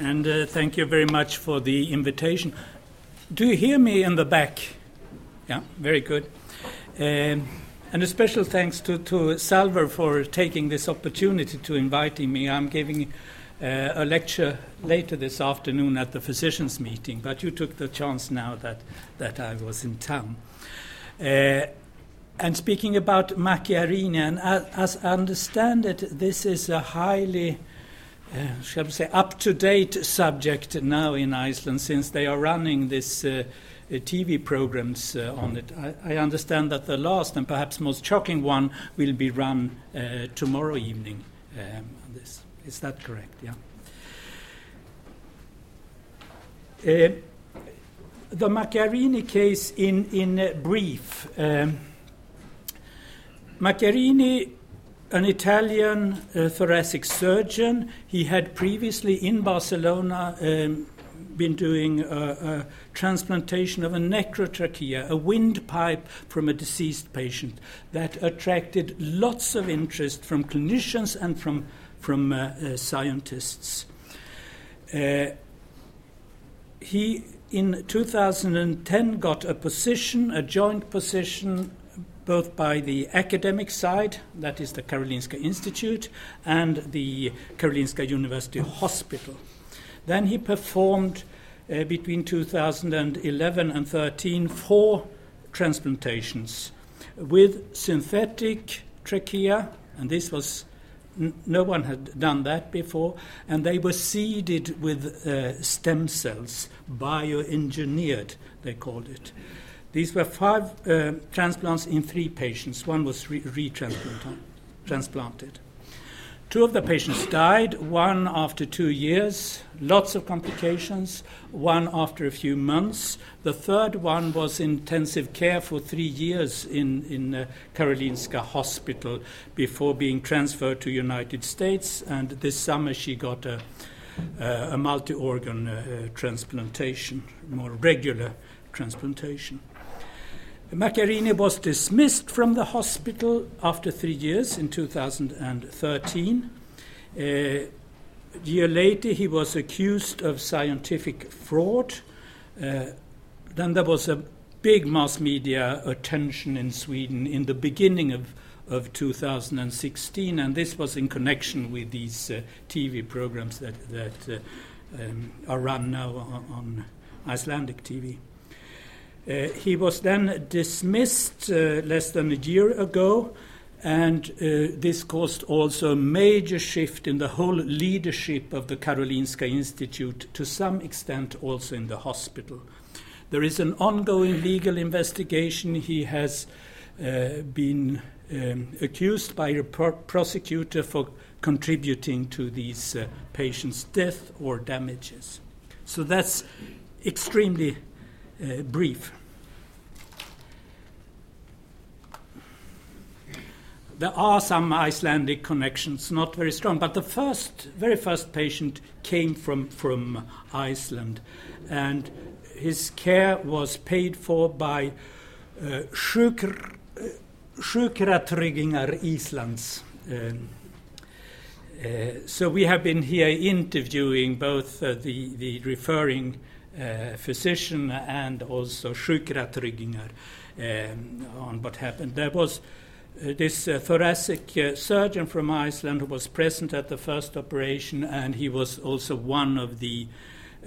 and uh, thank you very much for the invitation. Do you hear me in the back? Yeah, very good. Um, and a special thanks to, to Salver for taking this opportunity to inviting me. I'm giving uh, a lecture later this afternoon at the physicians' meeting, but you took the chance now that, that I was in town. Uh, and speaking about Macchiarini, and as, as I understand it, this is a highly uh, shall we say, up to date subject now in Iceland since they are running this uh, uh, TV programs uh, on it. I, I, understand that the last and perhaps most shocking one will be run uh, tomorrow evening. Um, this. Is that correct? Yeah. Uh, the Macchiarini case in, in brief. Um, Macchiarini an Italian uh, thoracic surgeon. He had previously in Barcelona um, been doing a, a, transplantation of a necrotrachea, a windpipe from a deceased patient, that attracted lots of interest from clinicians and from, from uh, uh, scientists. Uh, he, in 2010, got a position, a joint position both by the academic side, that is the Karolinska Institute, and the Karolinska University Hospital. Then he performed uh, between 2011 and 13 four transplantations with synthetic trachea, and this was n- no one had done that before, and they were seeded with uh, stem cells, bioengineered, they called it. These were five uh, transplants in three patients. One was re- retransplanted. Two of the patients died, one after two years, lots of complications, one after a few months. The third one was intensive care for three years in, in uh, Karolinska Hospital before being transferred to United States, and this summer she got a, uh, a multi organ uh, transplantation, more regular transplantation. Macchiarini was dismissed from the hospital after three years in 2013. Uh, a year later, he was accused of scientific fraud. Uh, then there was a big mass media attention in Sweden in the beginning of, of 2016, and this was in connection with these uh, TV programs that, that uh, um, are run now on, on Icelandic TV. Uh, he was then dismissed uh, less than a year ago, and uh, this caused also a major shift in the whole leadership of the Karolinska Institute, to some extent also in the hospital. There is an ongoing legal investigation. He has uh, been um, accused by a pro- prosecutor for contributing to these uh, patients' death or damages. So that's extremely uh, brief. There are some Icelandic connections, not very strong, but the first, very first patient came from, from Iceland, and his care was paid for by uh, Sjúkratryggingar Íslands. Um, uh, so we have been here interviewing both uh, the, the referring uh, physician and also Sjúkratryggingar um, on what happened. There was uh, this uh, thoracic uh, surgeon from Iceland who was present at the first operation, and he was also one of the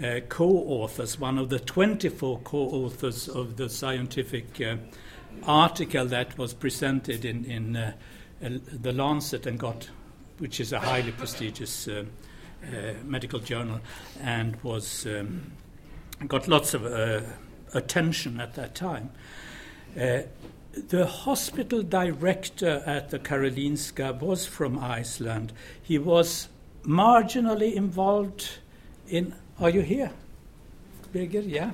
uh, co authors, one of the 24 co authors of the scientific uh, article that was presented in, in uh, the Lancet and got, which is a highly prestigious medical journal, and was um, got lots of attention at that time the hospital director at the Karolinska was from Iceland. He was marginally involved in. Are you here, Birgit? Yeah.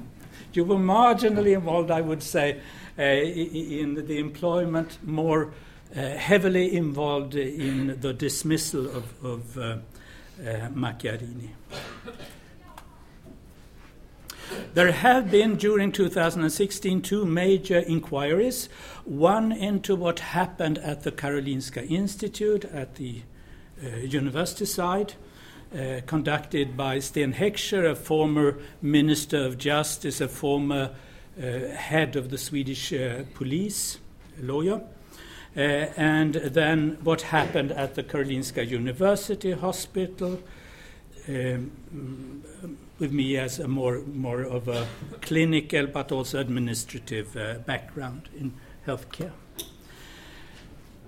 You were marginally involved, I would say, uh, in the employment, more uh, heavily involved in the dismissal of, of uh, uh Macchiarini. There have been during 2016 two major inquiries one into what happened at the Karolinska Institute at the uh, university side, uh, conducted by Sten Heckscher, a former Minister of Justice, a former uh, head of the Swedish uh, police, lawyer. Uh, and then what happened at the Karolinska University Hospital, um, with me as a more, more of a clinical but also administrative uh, background in healthcare.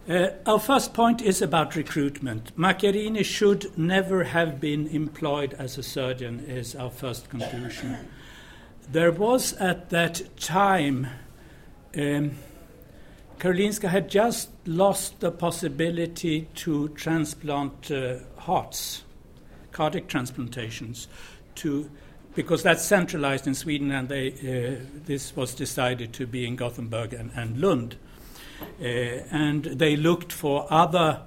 Uh, our first point is about recruitment. Macchiarini should never have been employed as a surgeon, is our first conclusion. There was at that time, um, Karolinska had just lost the possibility to transplant uh, hearts, cardiac transplantations, to because that's centralized in Sweden, and they, uh, this was decided to be in Gothenburg and, and Lund. Uh, and they looked for other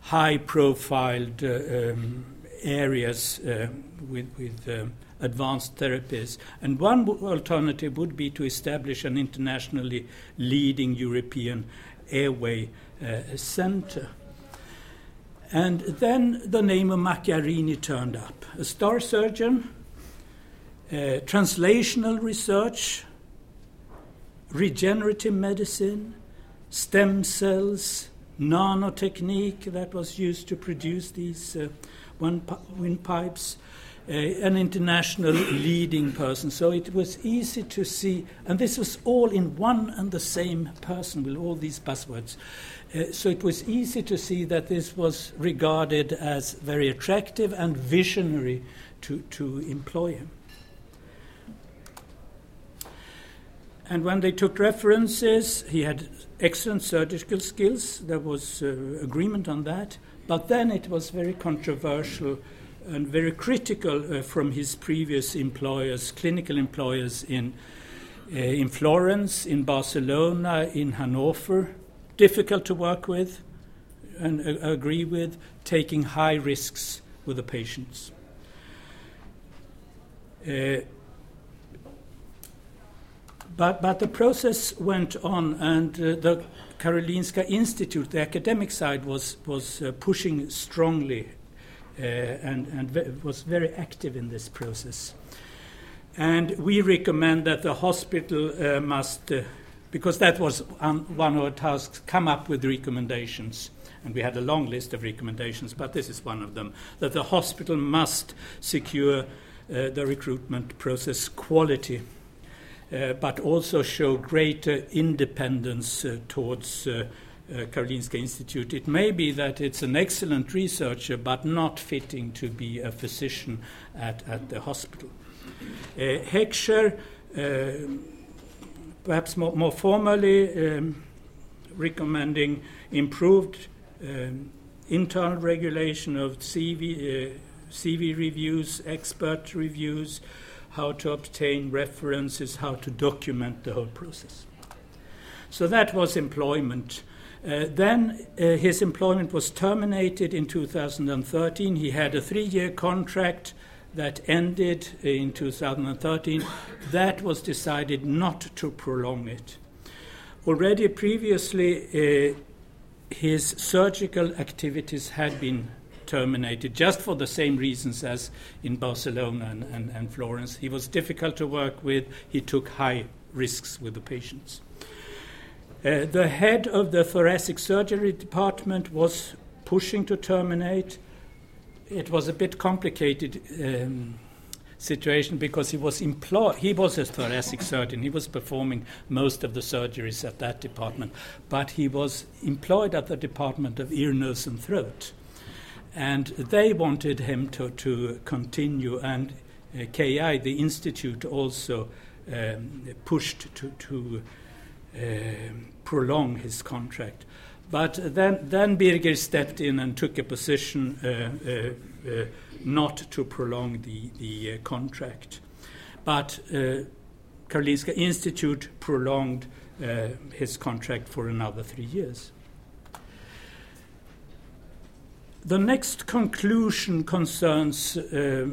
high profiled uh, um, areas uh, with, with um, advanced therapies. And one alternative would be to establish an internationally leading European airway uh, center. And then the name of Macchiarini turned up. A star surgeon, uh, translational research, regenerative medicine, stem cells, nanotechnique that was used to produce these uh, windpipes, uh, an international leading person. So it was easy to see, and this was all in one and the same person with all these buzzwords. Uh, so it was easy to see that this was regarded as very attractive and visionary to, to employ him. And when they took references, he had excellent surgical skills. There was uh, agreement on that. But then it was very controversial and very critical uh, from his previous employers, clinical employers in, uh, in Florence, in Barcelona, in Hanover. Difficult to work with and uh, agree with, taking high risks with the patients. Uh, but, but the process went on, and uh, the Karolinska Institute, the academic side, was, was uh, pushing strongly and, and ve- was very active in this process. And we recommend that the hospital uh, must, uh, because that was um, one of our tasks, come up with recommendations. And we had a long list of recommendations, but this is one of them that the hospital must secure uh, the recruitment process quality uh, but also show greater independence uh, towards uh, Karolinska Institute. It may be that it's an excellent researcher, but not fitting to be a physician at, at the hospital. Uh, Heckscher, perhaps more, more formally, um, recommending improved um, internal regulation of CV, uh, CV reviews, expert reviews, how to obtain references, how to document the whole process. So that was employment. Uh, then uh, his employment was terminated in 2013. He had a three year contract that ended in 2013. That was decided not to prolong it. Already previously, uh, his surgical activities had been terminated just for the same reasons as in Barcelona and, and, and Florence. He was difficult to work with, he took high risks with the patients. Uh, the head of the thoracic surgery department was pushing to terminate. It was a bit complicated um, situation because he was employed. He was a thoracic surgeon. He was performing most of the surgeries at that department, but he was employed at the department of ear, nose, and throat and they wanted him to, to continue, and uh, KI, the institute, also um, pushed to, to prolong his contract. But then, then Birgir stepped in and took a position uh, uh, uh not to prolong the, the uh, contract. But Karolinska Institute prolonged his contract for another three years. The next conclusion concerns uh,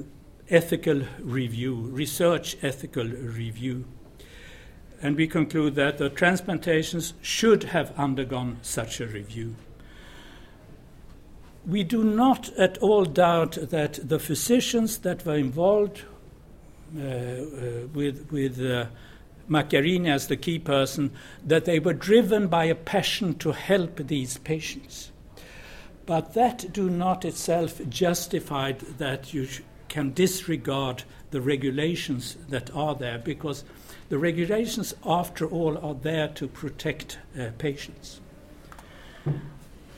ethical review, research ethical review. And we conclude that the transplantations should have undergone such a review. we do not at all doubt that the physicians that were involved uh, uh, with, with uh, Macchiarini as the key person, that they were driven by a passion to help these patients. But that do not itself justify that you sh- can disregard the regulations that are there, because the regulations, after all, are there to protect uh, patients.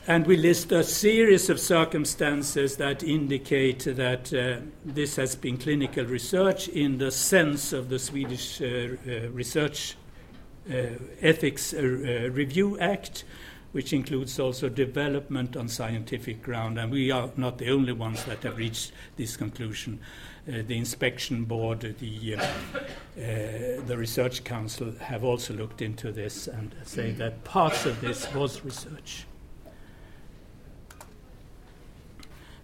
And we list a series of circumstances that indicate that uh, this has been clinical research in the sense of the Swedish uh, uh, Research uh, Ethics uh, Review Act, which includes also development on scientific ground. And we are not the only ones that have reached this conclusion. The inspection board, the, the research council have also looked into this and say that parts of this was research.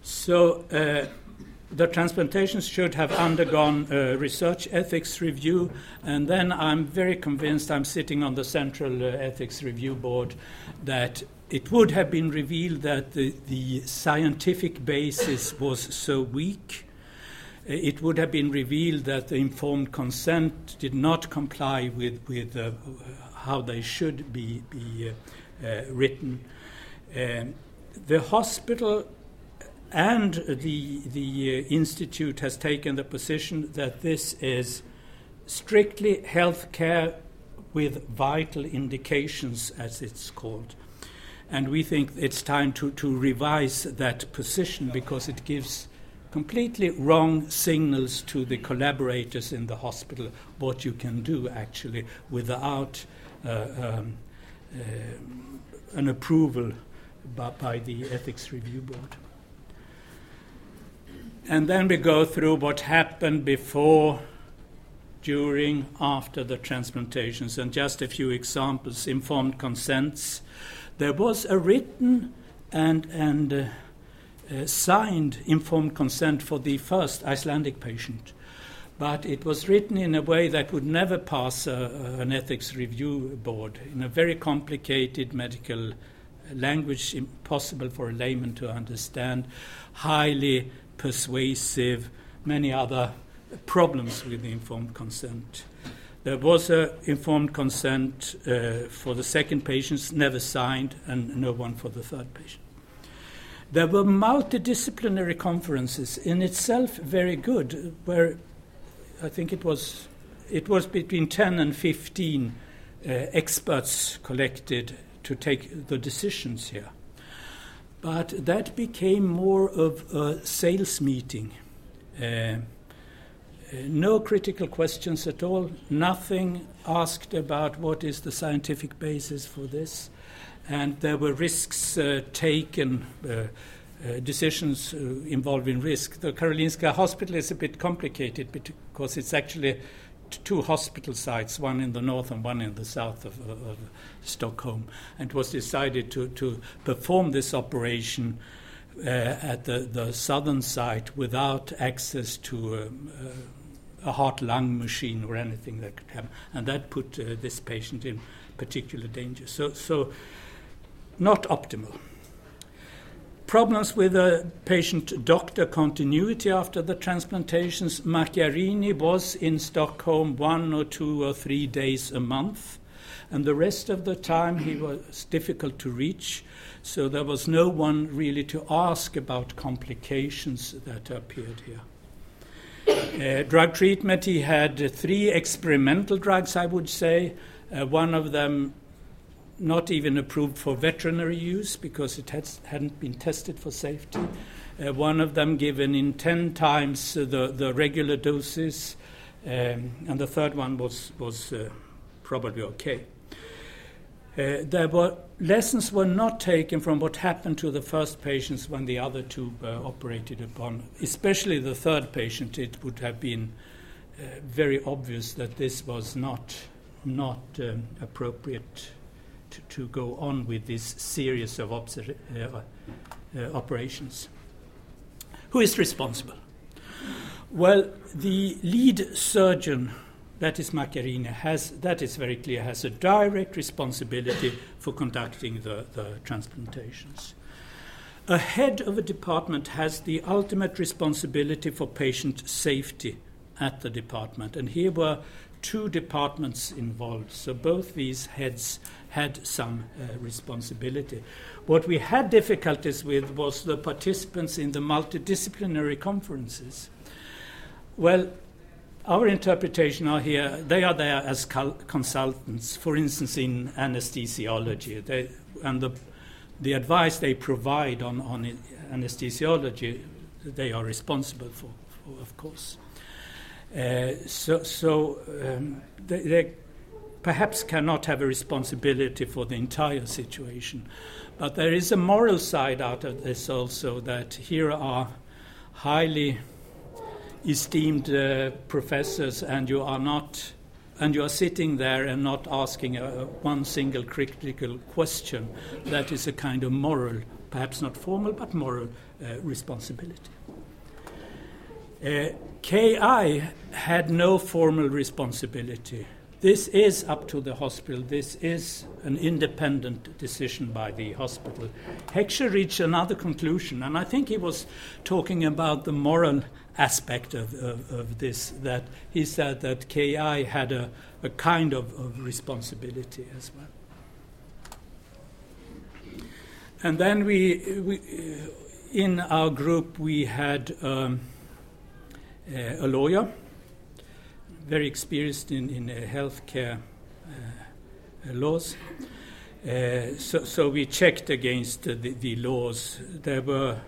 So uh, the transplantations should have undergone a research ethics review, and then I'm very convinced I'm sitting on the Central uh, Ethics Review Board that it would have been revealed that the, the scientific basis was so weak. It would have been revealed that the informed consent did not comply with, with uh, how they should be, be uh, uh, written. Um, the hospital and the, the uh, Institute has taken the position that this is strictly health care with vital indications, as it's called. And we think it's time to, to revise that position because it gives completely wrong signals to the collaborators in the hospital what you can do actually without uh, um, uh, an approval by, by the Ethics Review Board. And then we go through what happened before, during, after the transplantations, and just a few examples informed consents. There was a written and, and uh, uh, signed informed consent for the first Icelandic patient, but it was written in a way that would never pass uh, an ethics review board, in a very complicated medical language, impossible for a layman to understand, highly persuasive, many other problems with the informed consent. There was an informed consent uh, for the second patient, never signed, and no one for the third patient. There were multidisciplinary conferences, in itself very good, where I think it was it was between 10 and 15 uh, experts collected to take the decisions here. But that became more of a sales meeting. Uh, uh, no critical questions at all, nothing asked about what is the scientific basis for this. And there were risks uh, taken, uh, uh, decisions uh, involving risk. The Karolinska Hospital is a bit complicated because it's actually two hospital sites, one in the north and one in the south of, of, Stockholm. And it was decided to, to perform this operation uh, at the, the southern site without access to um, uh, a heart lung machine or anything that could happen. And that put this patient in particular danger. So, so not optimal problems with the patient doctor continuity after the transplantations. Macchiarini was in Stockholm one or two or three days a month, and the rest of the time he was difficult to reach. So there was no one really to ask about complications that appeared here. Uh, drug treatment, he had three experimental drugs, I would say. Uh, one of them not even approved for veterinary use because it had, hadn't been tested for safety. Uh, one of them given in 10 times uh, the, the regular doses, um, and the third one was, was uh, probably okay. Uh, there were lessons were not taken from what happened to the first patients when the other two were operated upon, especially the third patient. It would have been uh, very obvious that this was not not um, appropriate to, to go on with this series of uh, uh, operations. Who is responsible? Well, the lead surgeon, that is Macchiarini, has, that is very clear, has a direct responsibility for conducting the, the transplantations. A head of a department has the ultimate responsibility for patient safety at the department, and here were two departments involved, so both these heads had some uh, responsibility. What we had difficulties with was the participants in the multidisciplinary conferences. Well, our interpretation are here, they are there as consultants, for instance, in anesthesiology. They, and the, the advice they provide on, on anesthesiology, they are responsible for, for of course. Uh, so so um, they, they, perhaps cannot have a responsibility for the entire situation. But there is a moral side out of this also that here are highly esteemed uh, professors, and you are not. And you are sitting there and not asking a, one single critical question. That is a kind of moral, perhaps not formal, but moral uh, responsibility. Uh, KI had no formal responsibility. This is up to the hospital. This is an independent decision by the hospital. Heckscher reached another conclusion, and I think he was talking about the moral aspect of, of, of this, that he said that KI had a, a kind of, of responsibility as well. And then we, we in our group, we had. Um, a lawyer, very experienced in, in uh, healthcare uh, laws. Uh, so, so, we checked against the, the, laws. There were,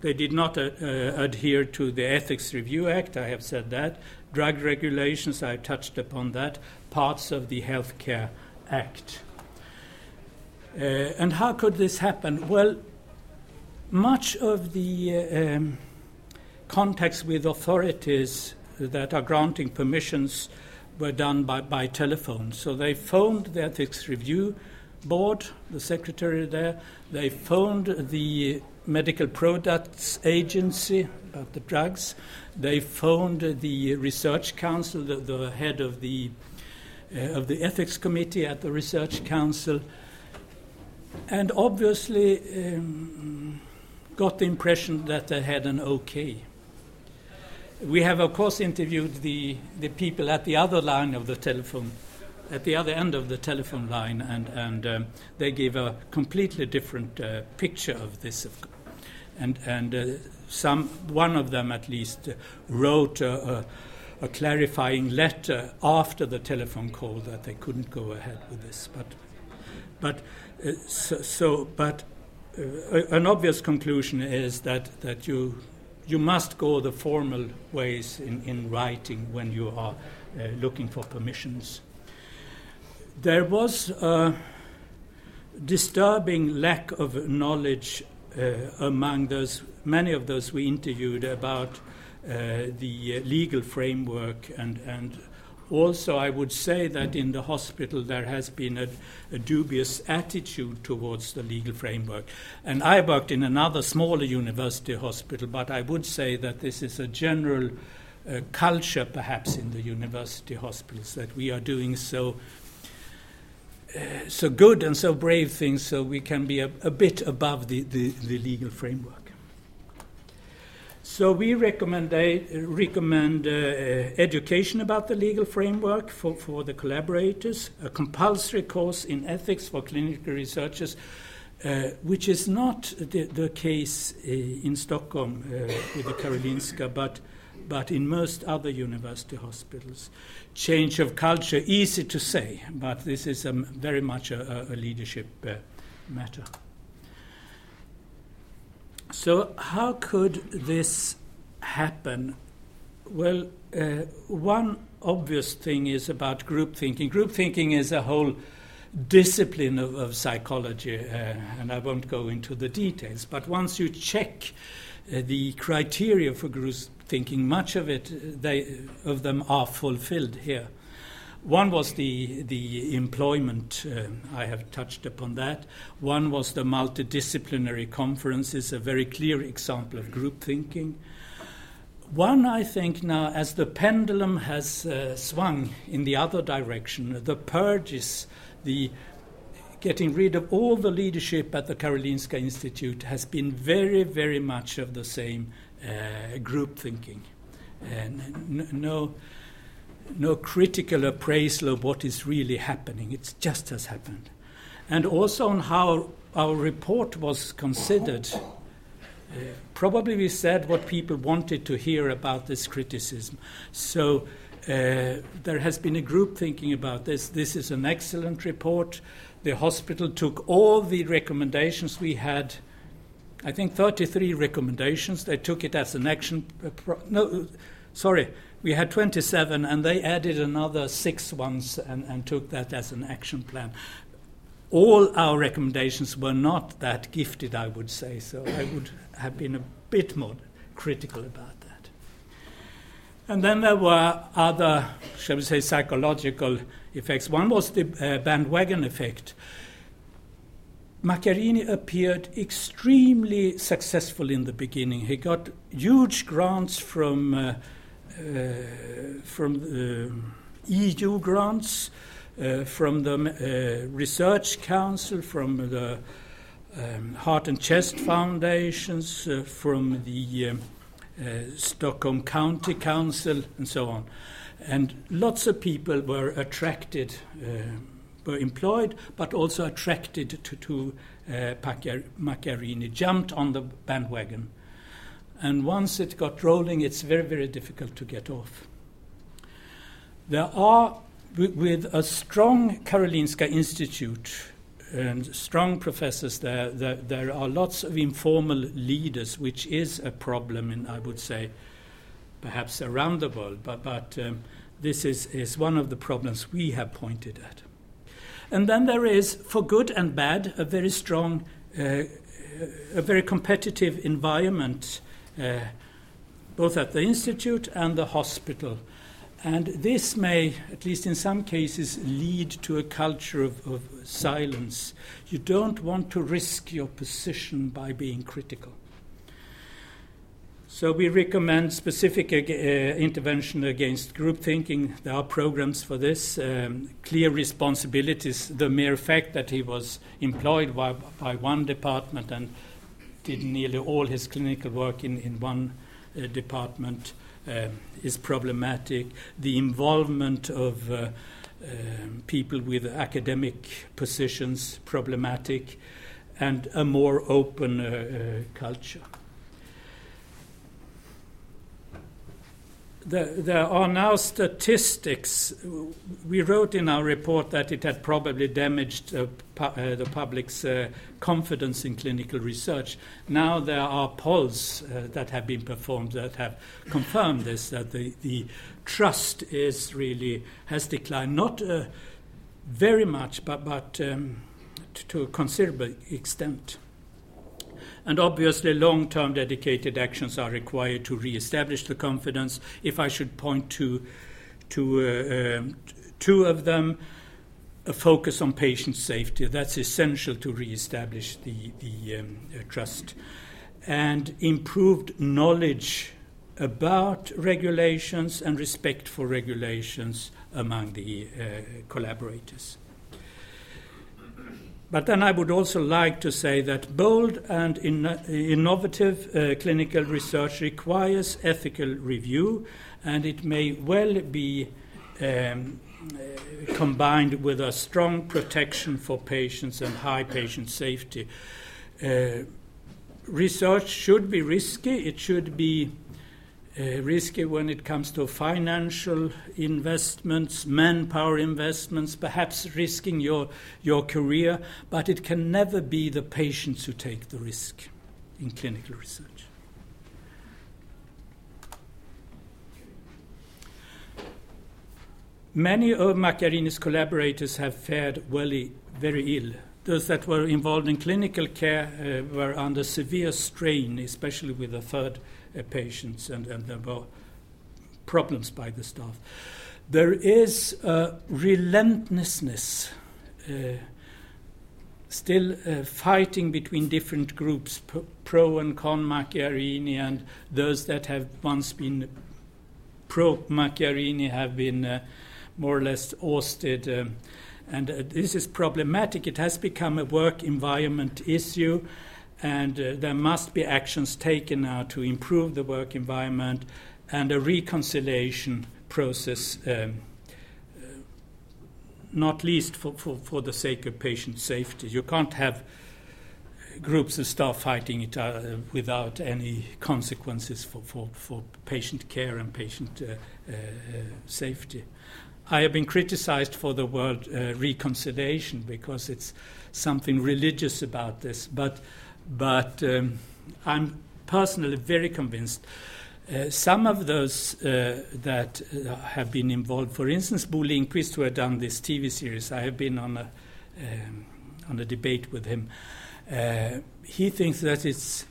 they did not uh, adhere to the Ethics Review Act. I have said that. Drug regulations. I touched upon that. Parts of the Healthcare Act. Uh, and how could this happen? Well, much of the um, contacts with authorities that are granting permissions were done by, by telephone. So they phoned the Ethics Review Board, the secretary there, they phoned the Medical Products Agency about the drugs, they phoned the Research Council, the, the head of the, uh, of the Ethics Committee at the Research Council, and obviously um, got the impression that they had an okay. We have, of course, interviewed the, the people at the other line of the telephone, at the other end of the telephone line, and, and um, they gave a completely different uh, picture of this. And, and uh, some, one of them at least uh, wrote a, a, clarifying letter after the telephone call that they couldn't go ahead with this. But, but, uh, so, so, but uh, an obvious conclusion is that, that you you must go the formal ways in, in writing when you are uh, looking for permissions. There was a disturbing lack of knowledge uh, among those many of those we interviewed about uh, the legal framework and, and also, I would say that in the hospital there has been a, a, dubious attitude towards the legal framework. And I worked in another smaller university hospital, but I would say that this is a general uh, culture, perhaps, in the university hospitals that we are doing so. Uh, so good and so brave things, so we can be a, a bit above the, the, the legal framework. So we recommend, recommend uh, education about the legal framework for, for the collaborators, a compulsory course in ethics for clinical researchers, uh, which is not the, the case uh, in Stockholm uh, with the Karolinska, but, but in most other university hospitals. Change of culture, easy to say, but this is um, very much a, a leadership uh, matter. So, how could this happen? Well, uh, one obvious thing is about group thinking. Group thinking is a whole discipline of, of psychology, uh, and I won't go into the details. But once you check uh, the criteria for group thinking, much of it, they, of them are fulfilled here. One was the, the employment, uh, I have touched upon that. One was the multidisciplinary conferences, a very clear example of group thinking. One, I think, now, as the pendulum has uh, swung in the other direction, the purges, the getting rid of all the leadership at the Karolinska Institute has been very, very much of the same uh, group thinking. And no, no critical appraisal of what is really happening. It just has happened. And also on how our report was considered. Uh, probably we said what people wanted to hear about this criticism. So uh, there has been a group thinking about this. This is an excellent report. The hospital took all the recommendations we had. I think 33 recommendations. They took it as an action. Uh, pro- no, sorry, we had 27, and they added another six ones and, and took that as an action plan. All our recommendations were not that gifted, I would say, so I would have been a bit more critical about that. And then there were other, shall we say, psychological effects. One was the uh, bandwagon effect. Macchiarini appeared extremely successful in the beginning. He got huge grants from uh, from the EU grants, uh, from the uh, Research Council, from the um, Heart and Chest Foundations, uh, from the um, uh, Stockholm County Council, and so on. And lots of people were attracted, uh, were employed, but also attracted to, to uh, Macchiarini, jumped on the bandwagon. And once it got rolling, it's very, very difficult to get off. There are, with a strong Karolinska Institute, and strong professors there, there, there, are lots of informal leaders, which is a problem, in, I would say, perhaps around the world, but, but um, this is, is one of the problems we have pointed at. And then there is, for good and bad, a very strong, uh, a very competitive environment, both at the institute and the hospital. And this may, at least in some cases, lead to a culture of, of silence. You don't want to risk your position by being critical. So we recommend specific uh, intervention against group thinking. There are programs for this. Um, clear responsibilities. The mere fact that he was employed by, by one department and did nearly all his clinical work in, in one uh, department uh, is problematic. The involvement of uh, um, people with academic positions problematic, and a more open uh, uh, culture. There, are now statistics. We wrote in our report that it had probably damaged uh, pu- uh, the public's uh, confidence in clinical research. Now there are polls uh, that have been performed that have confirmed this, that the, the trust is really has declined, not uh, very much, but, but um, to a considerable extent. And obviously, long term dedicated actions are required to re establish the confidence. If I should point to, to uh, um, two of them, a focus on patient safety, that's essential to re establish the, the um, uh, trust. And improved knowledge about regulations and respect for regulations among the uh, collaborators. But then I would also like to say that bold and in, innovative uh, clinical research requires ethical review, and it may well be um, uh, combined with a strong protection for patients and high patient safety. Uh, research should be risky, it should be risky when it comes to financial investments, manpower investments, perhaps risking your, your career, but it can never be the patients who take the risk in clinical research. Many of Macchiarini's collaborators have fared very, very ill. Those that were involved in clinical care uh, were under severe strain, especially with the third uh, patients, and, and there were problems by the staff. There is a relentlessness, uh, still uh, fighting between different groups, pro and con Macchiarini, and those that have once been pro Macchiarini have been uh, more or less ousted. Um, And uh, this is problematic. It has become a work environment issue, and uh, there must be actions taken now to improve the work environment and a reconciliation process, um, uh, not least for, for, for the sake of patient safety. You can't have groups of staff fighting it uh, without any consequences for, for, for patient care and patient uh, uh, safety. I have been criticized for the word reconciliation because it's something religious about this, but, but um, I'm personally very convinced uh, some of those uh, that uh, have been involved, for instance, Bo Lindquist, who had done this TV series, I have been on a, um, on a debate with him. Uh, he thinks that it's,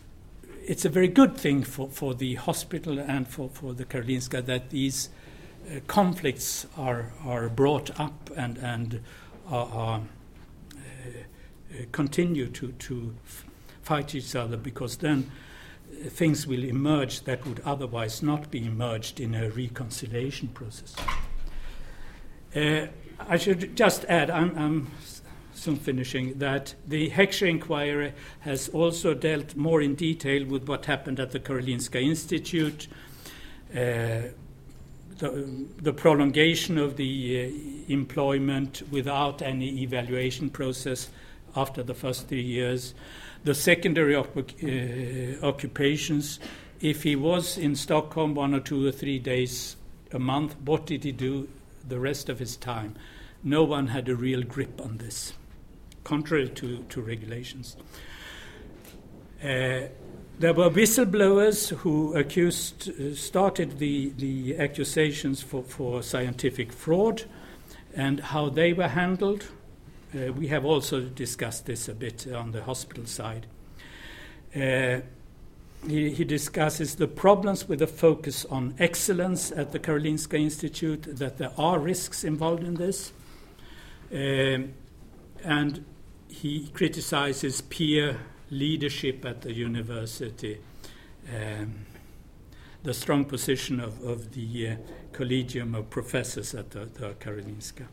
it's a very good thing for, for the hospital and for, for the Karolinska that these uh, conflicts are, are brought up and, and are, are continue to, to fight each other because then things will emerge that would otherwise not be emerged in a reconciliation process. Uh, I should just add, I'm, I'm, soon finishing, that the Heckscher inquiry has also dealt more in detail with what happened at the Karolinska Institute, uh, the, the, prolongation of the uh, employment without any evaluation process after the first three years, the secondary op- uh, occupations. If he was in Stockholm one or two or three days a month, what did he do the rest of his time? No one had a real grip on this, contrary to, to regulations. Uh, there were whistleblowers who accused, uh, started the, the accusations for, for scientific fraud and how they were handled. Uh, we have also discussed this a bit on the hospital side. Uh, he, he, discusses the problems with the focus on excellence at the Karolinska Institute, that there are risks involved in this. Um, and he criticizes peer leadership at the university, um, the strong position of, of the uh, Collegium of Professors at the, the Karolinska.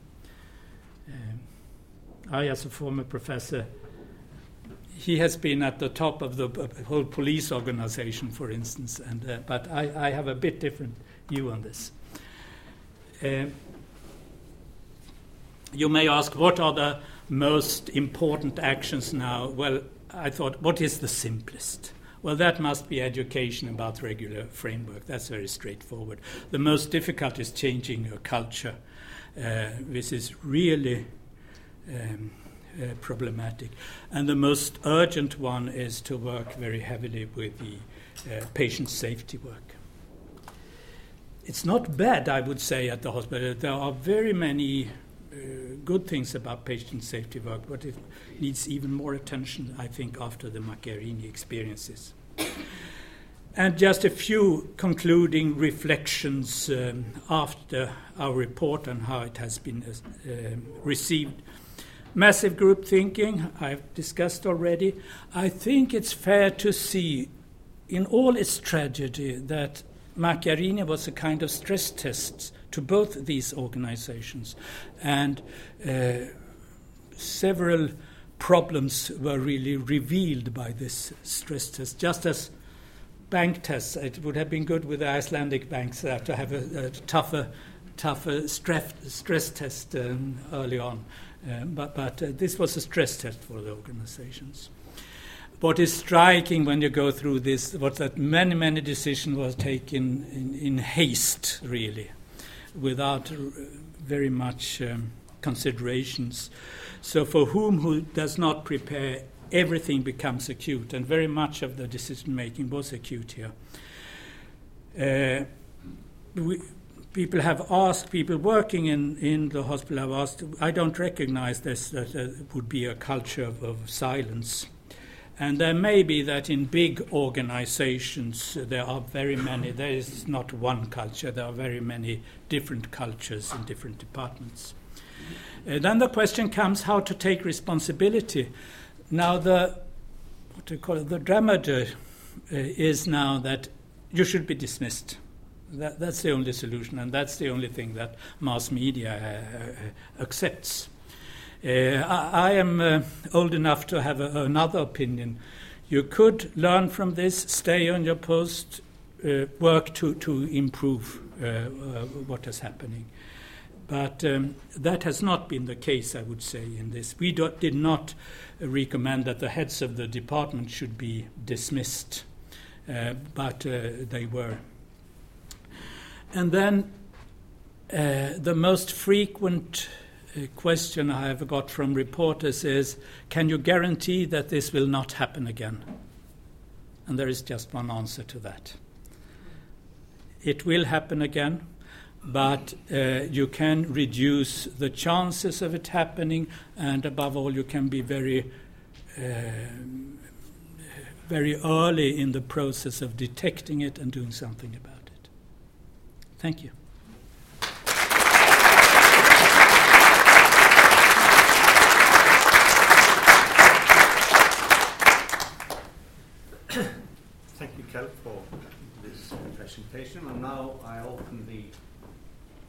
Um, I, as a former professor, he has been at the top of the whole police organization, for instance, and, uh, but I, I, have a bit different view on this. Uh, you may ask, what are the most important actions now? Well, I thought, what is the simplest? Well, that must be education about regular framework. That's very straightforward. The most difficult is changing your culture. Uh, this is really um, uh, problematic. And the most urgent one is to work very heavily with the uh, patient safety work. It's not bad, I would say, at the hospital. There are very many uh, good things about patient safety work, but it needs even more attention, I think, after the Macchiarini experiences. And just a few concluding reflections um, after our report on how it has been uh, received massive group thinking, I've discussed already. I think it's fair to see, in all its tragedy, that Macchiarini was a kind of stress test to both these organizations. And uh, several problems were really revealed by this stress test, just as bank tests. It would have been good with the Icelandic banks to have a, a tougher, tougher stress, stress test um, early on. Um, but but uh, this was a stress test for the organizations. What is striking when you go through this was that many, many decisions were taken in, in haste, really, without very much um, considerations. So, for whom who does not prepare, everything becomes acute, and very much of the decision making was acute here. Uh, we, people have asked, people working in, in the hospital have asked, I don't recognize this, that there would be a culture of, of silence. And there may be that in big organizations there are very many, there is not one culture, there are very many different cultures in different departments. Uh, then the question comes how to take responsibility. Now, the, what do you call it, the dramaturgy uh, is now that you should be dismissed that, that's the only solution, and that's the only thing that mass media uh, uh, accepts. Uh, I, I, am uh, old enough to have a, another opinion. You could learn from this, stay on your post, uh, work to, to improve uh, uh, what is happening. But um, that has not been the case, I would say, in this. We do, did not recommend that the heads of the department should be dismissed, uh, but they were. And then the most frequent question I have got from reporters is Can you guarantee that this will not happen again? And there is just one answer to that. It will happen again, but uh, you can reduce the chances of it happening, and above all, you can be very, uh, very early in the process of detecting it and doing something about it. Thank you. Thank you, Kel, for this presentation. And now I open the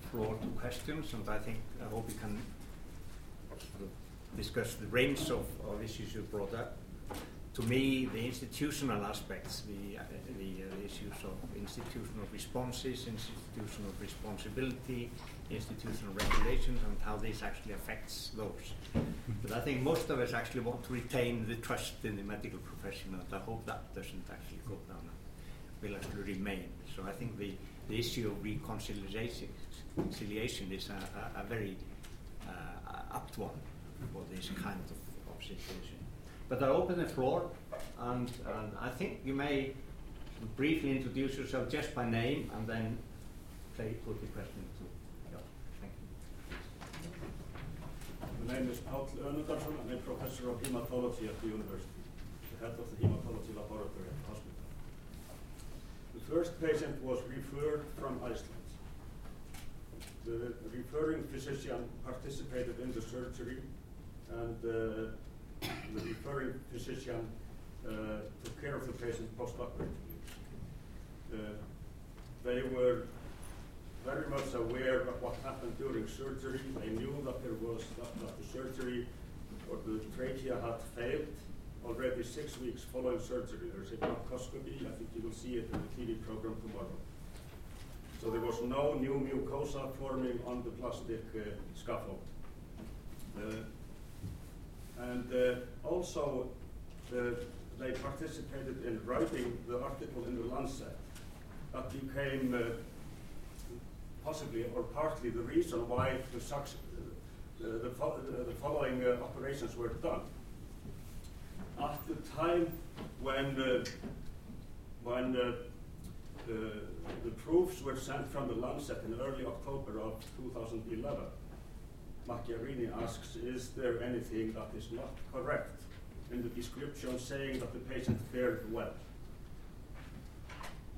floor to questions, and I think I hope we can discuss the range of, of issues you brought up. To me, the institutional aspects, the, uh, the, uh, issues of institutional responses, institutional responsibility, institutional regulations, and how this actually affects those. But I think most of us actually want to retain the trust in the medical profession, and I hope that doesn't actually go down and will actually remain. So I think the, the issue of reconciliation is a, a, a very uh, apt one for this kind of, of situation. But I open the floor, and, and I think you may briefly introduce yourself just by name, and then play, put the question to. Thank you. My name is Paul Önundarson. I'm a professor of hematology at the university, the head of the hematology laboratory at the hospital. The first patient was referred from Iceland. The referring physician participated in the surgery and uh, the referring physician uh, took care of the patient post-operatively. Uh, they were very much aware of what happened during surgery. They knew that there was that, that the surgery or the trachea had failed already six weeks following surgery. There's a bronchoscopy. I think you will see it in the TV program tomorrow. So there was no new mucosa forming on the plastic uh, scaffold. Uh, and uh, also, uh, they participated in writing the article in the Lancet. That became uh, possibly or partly the reason why the, uh, the, fo the following operations were done at the time when uh, when uh, the, the proofs were sent from the Lancet in early October of 2011, Macchiarini asks, is there anything that is not correct in the description saying that the patient fared well?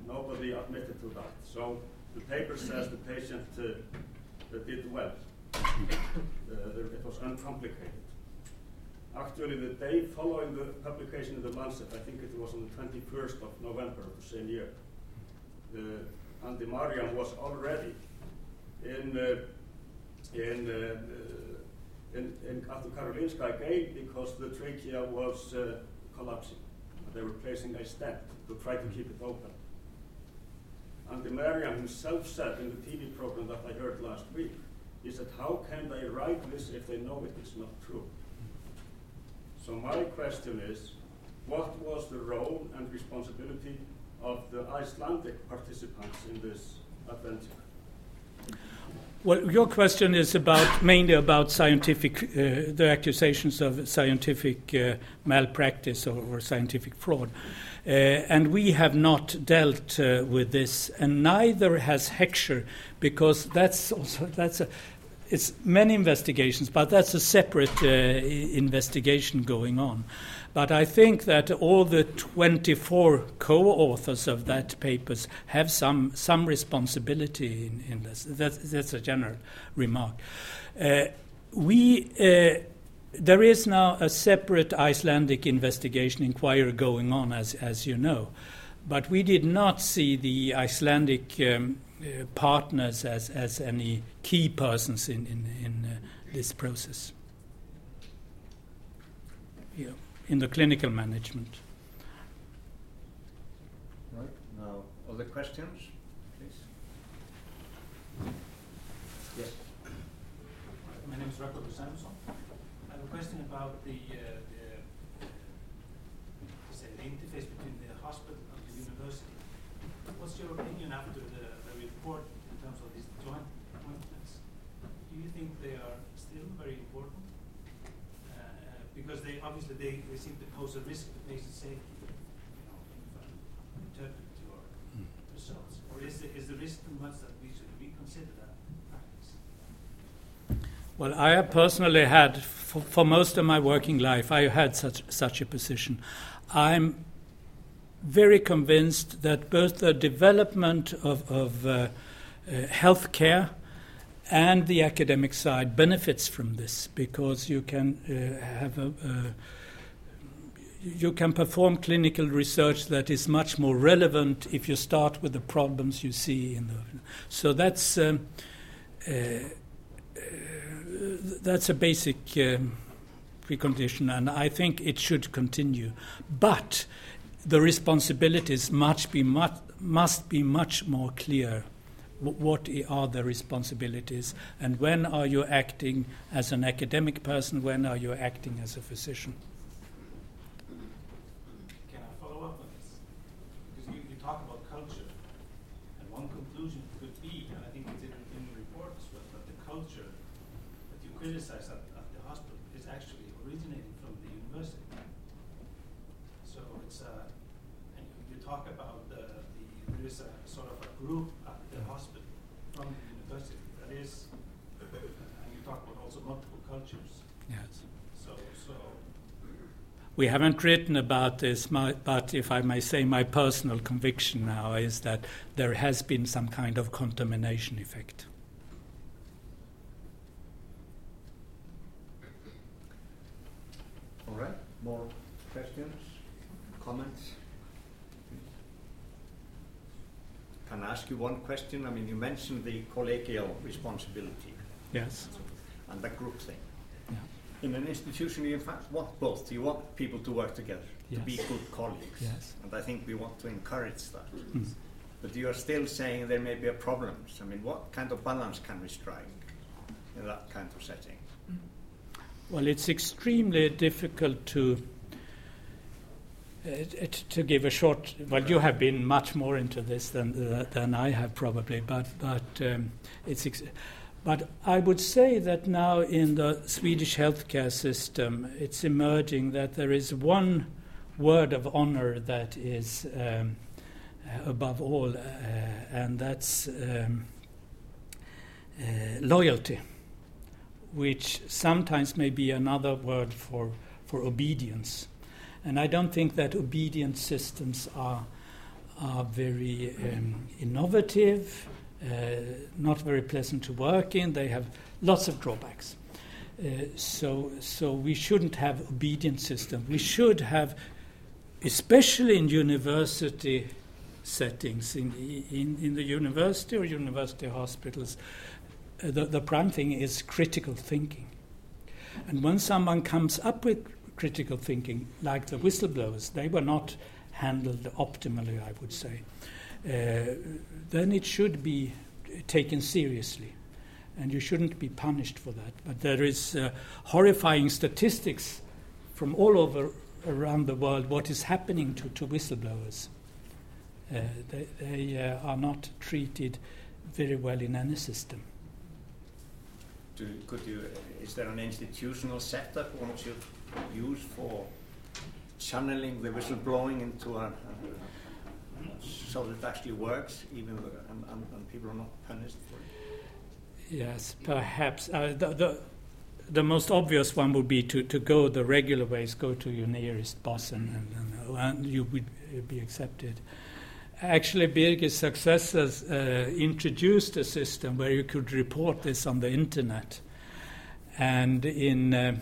Nobody admitted to that. So the paper says the patient uh, did well. Uh, it was uncomplicated. Actually, the day following the publication of the Lancet, I think it was on the 21st of November of the same year, uh, Andy was already in, uh, in, uh, in, in, at the Karolinska again because the trachea was uh, collapsing. They were placing a stent to try to keep it open. Andemariam himself said in the TV program that I heard last week, he said, how can they write this if they know it is not true? So my question is, what was the role and responsibility of the Icelandic participants in this adventure? Well, your question is about mainly about scientific, uh, the accusations of scientific uh, malpractice or, or, scientific fraud, uh, and we have not dealt uh, with this, and neither has Heckscher, because that's also that's a, it's many investigations, but that's a separate uh, investigation going on. But I think that all the 24 co-authors of that papers have some some responsibility in, in this. That's, that's, a general remark. Uh, we. Uh, there is now a separate Icelandic investigation inquiry going on, as, as you know. But we did not see the Icelandic um, uh, partners as, as any key persons in, in, in uh, this process. you know, in the clinical management. Right. Now, other questions, please? Yes. My name is Rocco Samson. I have a question about the, uh, the, uh, say, the interface between the hospital and the university. What's your opinion after the, the report in terms of these joint appointments? Do you think they are still very important? Because they obviously they, they seem to pose a risk to patient safety, you know, if I interpret your results. Or is the, is the risk too much that we should reconsider that practice? Well, I have personally had, for, for most of my working life, I had such, such a position. I'm very convinced that both the development of, of uh, uh, healthcare and the academic side benefits from this because you can uh, have a, you can perform clinical research that is much more relevant if you start with the problems you see in the so that's um, uh, uh, that's a basic um, precondition and I think it should continue but the responsibilities be much, must be much more clear. What are the responsibilities, and when are you acting as an academic person? When are you acting as a physician? Can I follow up on this? Because you, you talk about culture, and one conclusion could be, and I think it's in, in the report as well, that the culture that you criticize at, at the hospital is actually originating from the university. So it's a, and you, you talk about the, the, there is a sort of a group at the hospital from the university that is, and you talk about also multiple cultures. Yes. So, so We haven't written about this, but if I may say, my personal conviction now is that there has been some kind of contamination effect. All right. More questions, comments? Can I ask you one question? I mean, you mentioned the collegial responsibility Yes. and the group thing. In an institution, you in fact want both. You want people to work together, to be good colleagues. Yes. And I think we want to encourage that. Mm. But you are still saying there may be a problems. I mean, what kind of balance can we strike in that kind of setting? Well, it's extremely difficult to uh, to give a short. Well, you have been much more into this than uh, than I have probably, but but um, it's. Ex- but I would say that now in the Swedish healthcare system, it's emerging that there is one word of honor that is um, uh, above all, uh, and that's um, uh, loyalty which sometimes may be another word for, for obedience. And I don't think that obedient systems are, are very um, innovative, not very pleasant to work in. They have lots of drawbacks. Uh, so, so we shouldn't have obedient system. We should have, especially in university settings, in, in, in the university or university hospitals, uh, the, the prime thing is critical thinking. And when someone comes up with critical thinking, like the whistleblowers, they were not handled optimally, I would say, uh, then it should be taken seriously. And you shouldn't be punished for that. But there is uh, horrifying statistics from all over around the world what is happening to, to whistleblowers. Uh, they they uh, are not treated very well in any system. Do, could you, is there an institutional setup one should use for channeling the whistleblowing into a, a so that it actually works, even and, and, and people are not punished for it? Yes, perhaps. Uh, the, the, the most obvious one would be to, to go the regular ways, go to your nearest boss and, and, and, you would be accepted. Actually, Birgit's successors uh, introduced a system where you could report this on the internet. And in uh,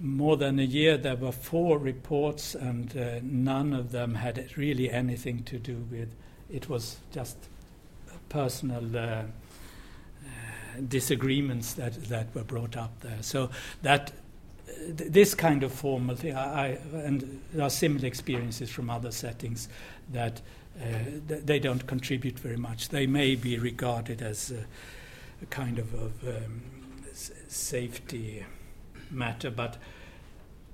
more than a year, there were four reports, and uh, none of them had really anything to do with it, was just personal. Uh, disagreements that, that were brought up there. So that th- this kind of formal thing, I, I, and there are similar experiences from other settings that uh, th- they don't contribute very much. They may be regarded as a, a kind of, of um, s- safety matter, but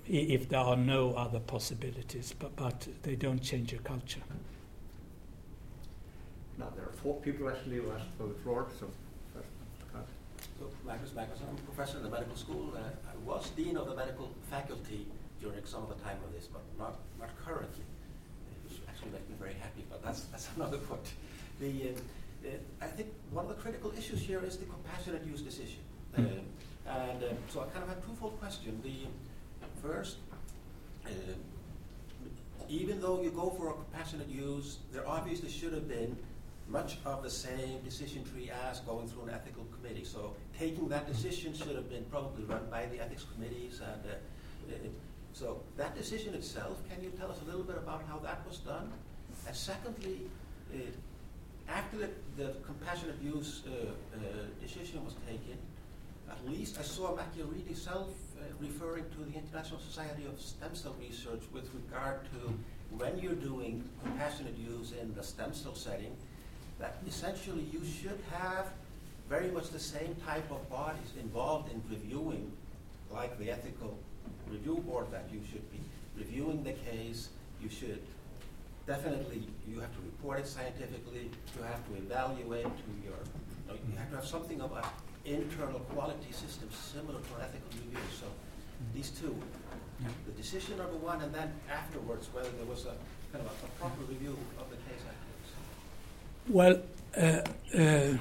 if there are no other possibilities, but, but they don't change your culture. Now, there are four people actually who asked for the floor, so first, uh, So, Magnus Magnus, I'm a professor in the medical school. Uh, I was dean of the medical faculty during some of the time of this, but not, not currently. Which actually makes me very happy, but that's, that's another point. The, um, uh, I think one of the critical issues here is the compassionate use decision. Mm. And um, so I kind of a twofold question. The first, uh, even though you go for a compassionate use, there obviously should have been much of the same decision tree as going through an ethical committee. So taking that decision should have been probably run by the ethics committees. And uh, so that decision itself, can you tell us a little bit about how that was done? And secondly, uh, after the, the compassionate use uh, uh, decision was taken, at least I saw Macchiarini self uh, referring to the International Society of Stem Cell Research with regard to when you're doing compassionate use in the stem cell setting, that essentially you should have very much the same type of bodies involved in reviewing, like the ethical review board, that you should be reviewing the case, you should definitely, you have to report it scientifically, you have to evaluate to your, you, know, you have to have something of an internal quality system similar to an ethical review. So these two, Yeah. the decision number one, and then afterwards, whether there was a kind of a, a proper review of the case afterwards. Well, uh, uh,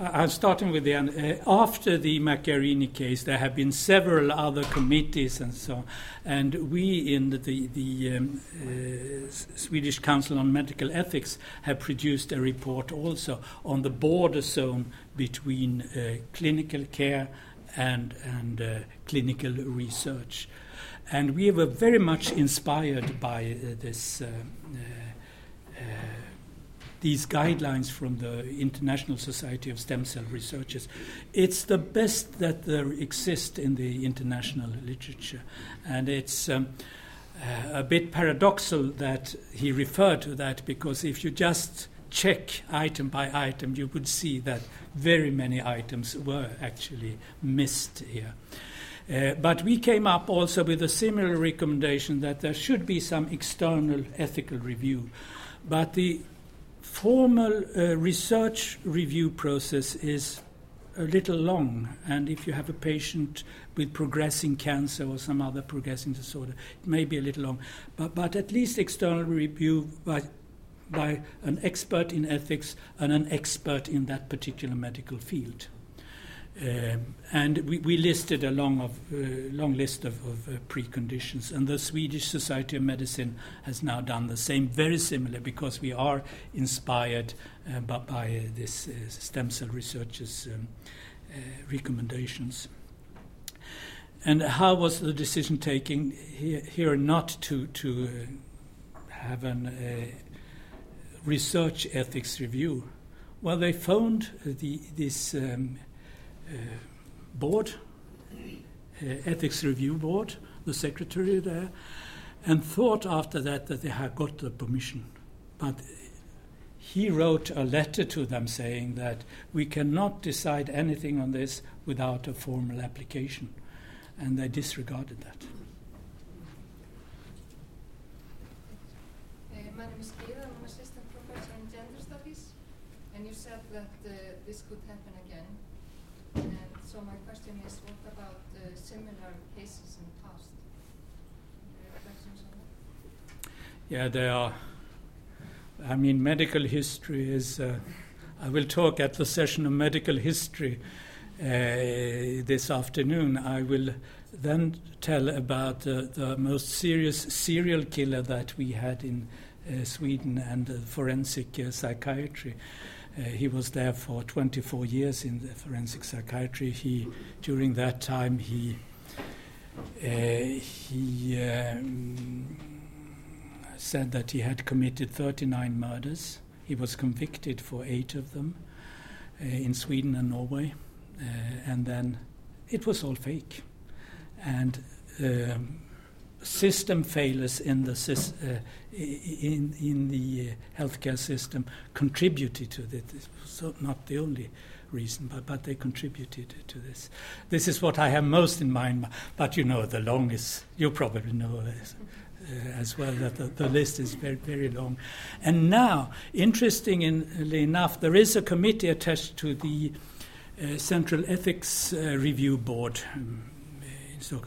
I'm starting with the end. Uh, after the Macchiarini case, there have been several other committees and so on. And we in the, the, the um, uh, Swedish Council on Medical Ethics have produced a report also on the border zone between uh, clinical care and, and uh, clinical research. And we were very much inspired by uh, this. These guidelines from the International Society of Stem Cell Researchers. It's the best that there exists in the international literature. And it's um, uh, a bit paradoxal that he referred to that because if you just check item by item, you would see that very many items were actually missed here. Uh, but we came up also with a similar recommendation that there should be some external ethical review. But the formal uh, research review process is a little long, and if you have a patient with progressing cancer or some other progressing disorder, it may be a little long. But, but at least external review by, by an expert in ethics and an expert in that particular medical field. Um, and we, we listed a long, of, uh, long list of, of uh, preconditions, and the Swedish Society of Medicine has now done the same, very similar, because we are inspired uh, by, by uh, this uh, stem cell researchers' um, uh, recommendations. And how was the decision taken here, here not to, to have a research ethics review? Well, they phoned the, this. Um, board, uh, ethics review board, the secretary there, and thought after that that they had got the permission. But he wrote a letter to them saying that we cannot decide anything on this without a formal application, and they disregarded that. Uh, my name is Gyða, I'm an assistant professor in gender studies, and you said that uh, this could happen again. And so my question is, what about uh, similar cases in the past? Any reflections on that? Yeah, there are. I mean, medical history is. Uh, I will talk at the session of medical history uh, this afternoon. I will then tell about the, the most serious serial killer that we had in uh, Sweden and uh, forensic uh, psychiatry. Uh, he was there for 24 years in the forensic psychiatry. He, during that time, he uh, he um, said that he had committed 39 murders. He was convicted for eight of them uh, in Sweden and Norway, uh, and then it was all fake. And um, system failures in the uh, in in the uh, healthcare system contributed to this. So not the only reason, but but they contributed to this. This is what I have most in mind. But you know, the longest you probably know this. As well, that the, the list is very, very long. And now, interestingly enough, there is a committee attached to the uh, Central Ethics uh, Review Board um, so,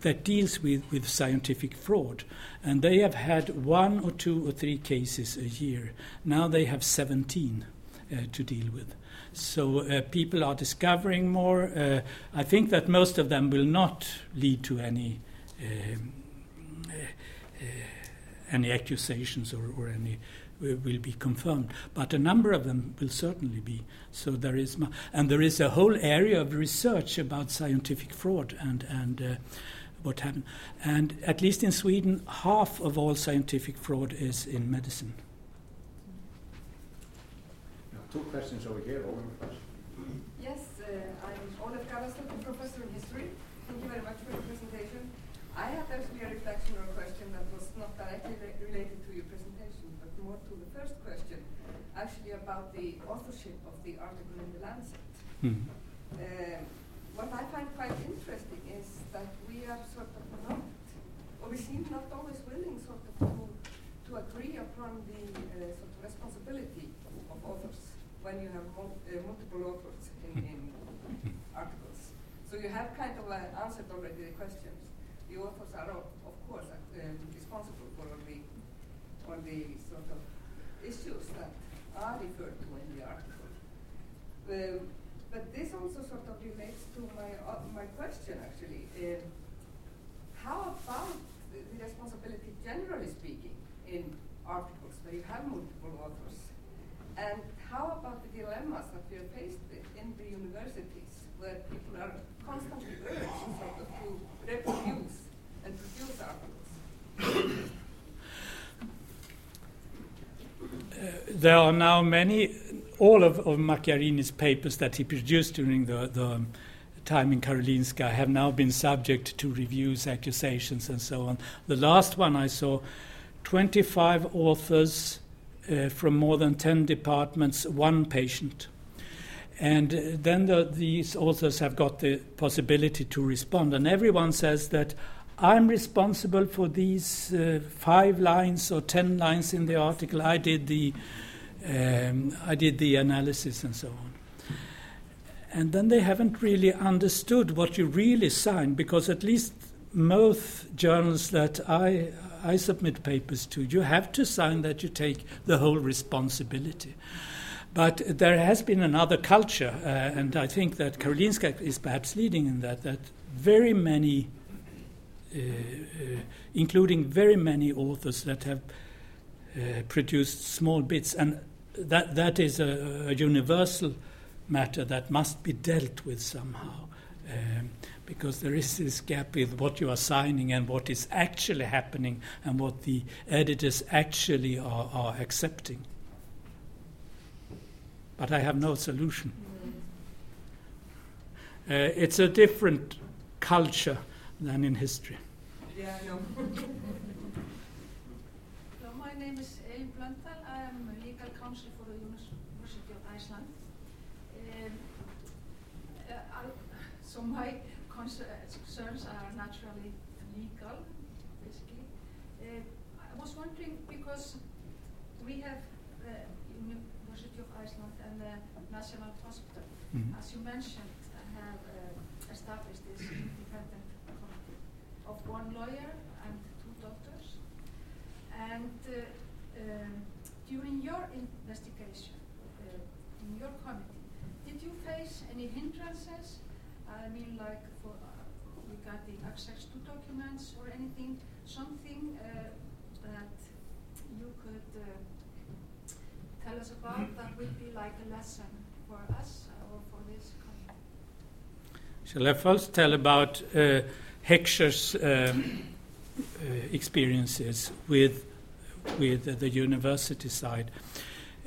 that deals with, with scientific fraud. And they have had one or two or three cases a year. Now they have 17 uh, to deal with. So uh, people are discovering more. Uh, I think that most of them will not lead to any. Um, uh, any accusations or, or any will be confirmed, but a number of them will certainly be. So there is, and there is a whole area of research about scientific fraud and and uh, what happened. And at least in Sweden, half of all scientific fraud is in medicine. Two questions over here. Over yes, uh, I'm Olaf Gavastok, professor in history. Thank you very much for your presentation. I have a reflection or a question that was not directly re related to your presentation, but more to the first question, actually about the authorship of the article in the Lancet. Mm. What I find quite interesting is that we are sort of not, or we seem not always willing sort of to, to agree upon the uh, sort of responsibility of authors when you have mul uh, multiple authors in, in articles. So you have kind of uh, answered already the questions the authors are, of, of course, uh, responsible for all the, all the sort of issues that are referred to in the article. Um, but this also sort of relates to my, uh, my question, actually. Uh, how about the, responsibility, generally speaking, in articles where you have multiple authors? And how about the dilemmas that we are faced with in the universities, where people are constantly urged sort of to reproduce and produce articles. Uh, there are now many, all of, of Macchiarini's papers that he produced during the, the time in Karolinska have now been subject to reviews, accusations, and so on. The last one I saw 25 authors uh, from more than 10 departments, one patient. And uh, then the, these authors have got the possibility to respond. And everyone says that I'm responsible for these uh, five lines or ten lines in the article. I did the, um, I did the analysis and so on. And then they haven't really understood what you really sign, because at least most journals that I, I submit papers to, you have to sign that you take the whole responsibility. But there has been another culture, uh, and I think that Karolinska is perhaps leading in that, that very many uh, uh, including very many authors that have uh, produced small bits, and that that is a, a, universal matter that must be dealt with somehow. Um, because there is this gap with what you are signing and what is actually happening and what the editors actually are, are accepting. But I have no solution. Uh, it's a different culture than in history. Yeah, I know. so my name is Elin Blöndal. I am a legal counsel for the University of Iceland. Um, uh, so my concerns are naturally legal, basically. Uh, I was wondering because we have the University of Iceland and the National Hospital, mm -hmm. as you mentioned, have uh, established this independent committee of one lawyer and two doctors. And uh, um, during your investigation, uh, in your committee, did you face any hindrances? I mean, like for uh, regarding access to documents or anything, something uh, that you could uh, tell us about that would be like a lesson for us or for this committee? Shall I first tell about uh, Heckscher's um, uh, experiences with with the university side?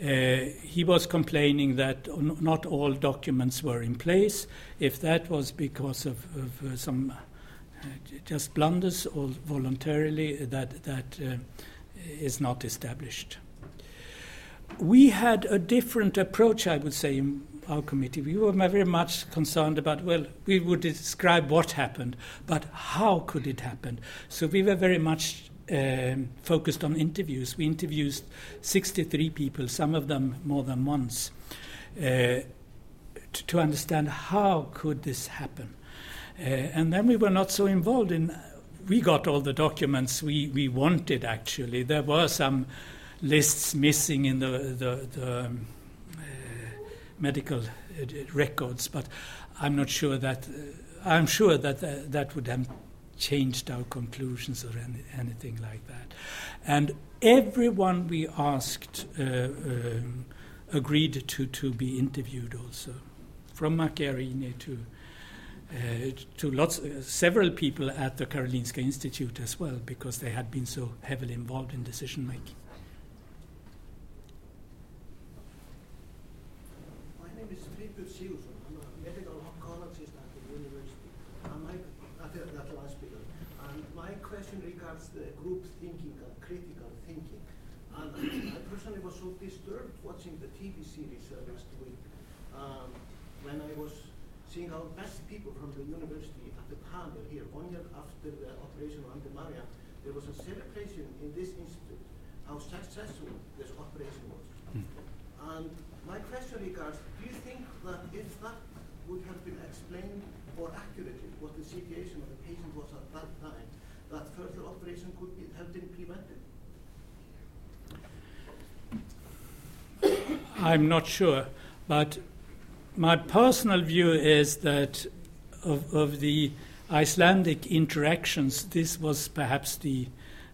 Uh, he was complaining that not all documents were in place. If that was because of, of uh, some just blunders or voluntarily, that, that uh, is not established. We had a different approach, I would say, in our committee. We were very much concerned about, well, we would describe what happened, but how could it happen? So we were very much um, focused on interviews. We interviewed 63 people, some of them more than once, uh, to understand how could this happen. Uh, and then we were not so involved in. We got all the documents we, we wanted. Actually, there were some lists missing in the the, the um, uh, medical uh, records, but I'm not sure that. Uh, I'm sure that uh, that would have changed our conclusions or any, anything like that. And everyone we asked uh, um, agreed to, to be interviewed also, from Macchiarini to uh, to lots, uh, several people at the Karolinska Institute as well, because they had been so heavily involved in decision making. My name is Friður Sigurðsson. I'm a medical oncologist at the university. And my, at, the, at the hospital. And my question regards the group thinking and critical thinking. And I personally was so disturbed watching the TV series uh, last week um, when I was seeing our best people from the university at the panel here, one year after the operation of Andemariam, there was a celebration in this institute how successful this operation was. Mm. And my question regards, do you think that if that would have been explained more accurately, what the situation of the patient was at that time, that further operation could be, have been prevented? I'm not sure, but my personal view is that of, of the Icelandic interactions, this was perhaps the,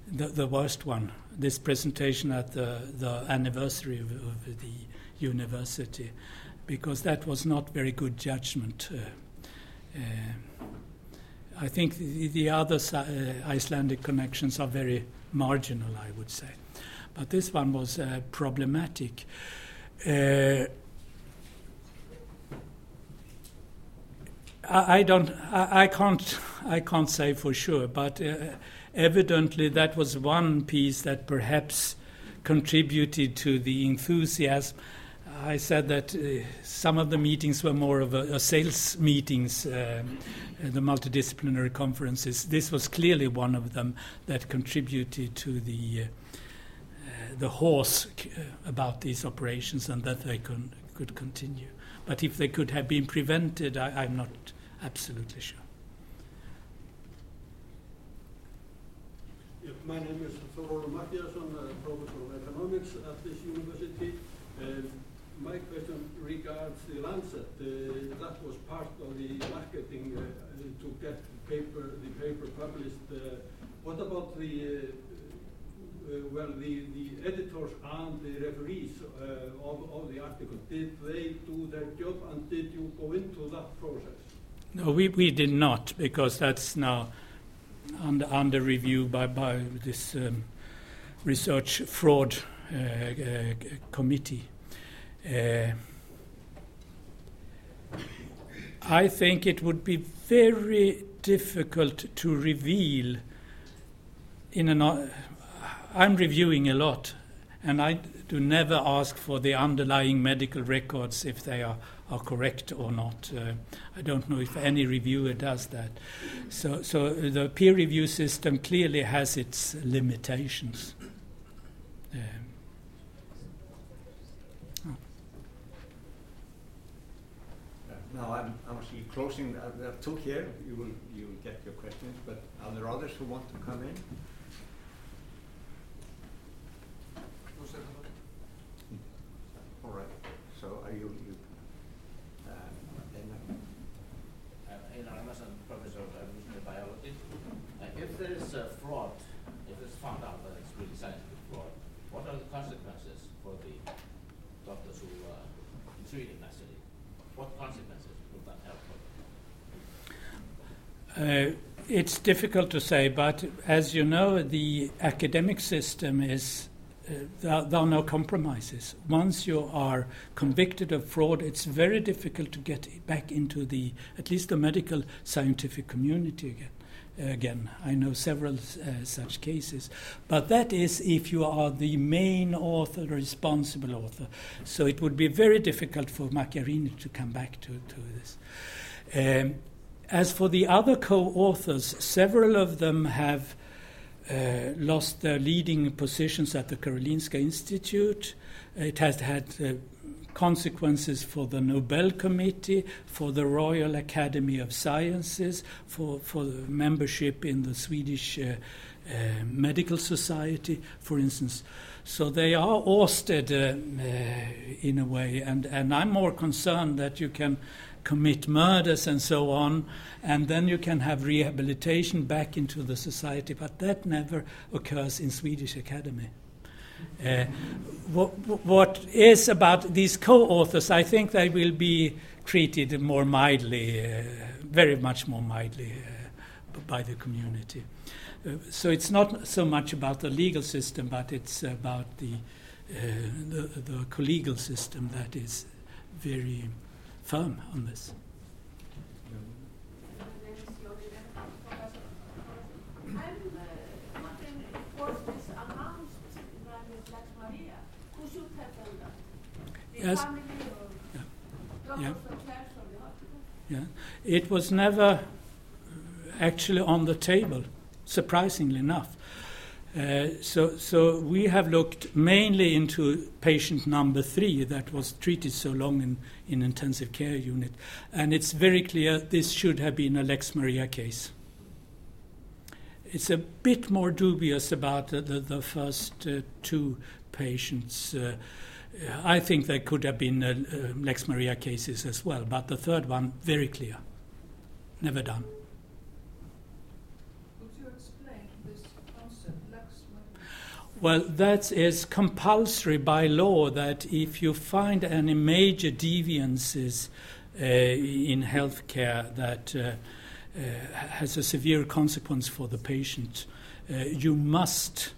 the, the, worst one. This presentation at the, the anniversary of, of the university, because that was not very good judgment. Uh, uh, I think the, the other uh, Icelandic connections are very marginal, I would say. But this one was uh, problematic. Uh, I, don't. I, I, can't. I can't say for sure, but uh, evidently that was one piece that perhaps contributed to the enthusiasm. I said that uh, some of the meetings were more of a, a sales meetings, uh, the multidisciplinary conferences. This was clearly one of them that contributed to the uh, the horse uh, about these operations and that they could, could continue. But if they could have been prevented, I, am not absolutely sure. My name is Thorolf Matthíasson, uh, professor of economics at this university. My question regards the Lancet. Uh, that was part of the marketing uh, to get paper, the paper published. Uh, what about the well, the, the editors and the referees uh, of, of the article, did they do their job and did you go into that process? No, we, we did not, because that's now under, under review by, by this um, research fraud uh, uh, committee. Uh, I think it would be very difficult to reveal in an. I'm reviewing a lot, and I do never ask for the underlying medical records if they are are correct or not. Uh, I don't know if any reviewer does that. So, so the peer review system clearly has its limitations. Um. Now I'm, I'm actually closing. Uh, there are two here. You will you will get your questions, but are there others who want to come in? All right. So are you, you um, uh, I'm a professor of evolutionary biology. Uh, if there is a fraud, if it's found out that it's really scientific fraud, what are the consequences for the doctors who uh, treated Nasiri? What consequences would that have for them? Uh, it's difficult to say, but as you know, the academic system is uh, there, there, are no compromises. Once you are convicted of fraud, it's very difficult to get back into the at least the medical scientific community again. again. I know several uh, such cases. But that is if you are the main author, responsible author. So it would be very difficult for Macchiarini to come back to, to this. Um, as for the other co authors, several of them have uh, lost their leading positions at the Karolinska Institute. It has had uh, consequences for the Nobel Committee, for the Royal Academy of Sciences, for, for the membership in the Swedish uh, uh, Medical Society, for instance. So they are ousted uh, in a way, and, and I'm more concerned that you can commit murders and so on, and then you can have rehabilitation back into the society, but that never occurs in Swedish Academy. Uh, what, what is about these co-authors, I think they will be treated more mildly, uh, very much more mildly uh, by the community. Uh, so it's not so much about the legal system, but it's about the, uh, the, the collegial system that is very firm on this. Yes. Yeah. Yeah. yeah. It was never actually on the table, surprisingly enough. Uh, so, so we have looked mainly into patient number three that was treated so long in, in intensive care unit, and it's very clear this should have been a Lex Maria case. It's a bit more dubious about the, the, first uh, two patients. Uh, I think there could have been uh, Lex Maria cases as well, but the third one, very clear. Never done. Could you explain this concept, Lex Maria? Well, that is compulsory by law that if you find any major deviances uh, in healthcare that uh, uh, has a severe consequence for the patient, uh, you must,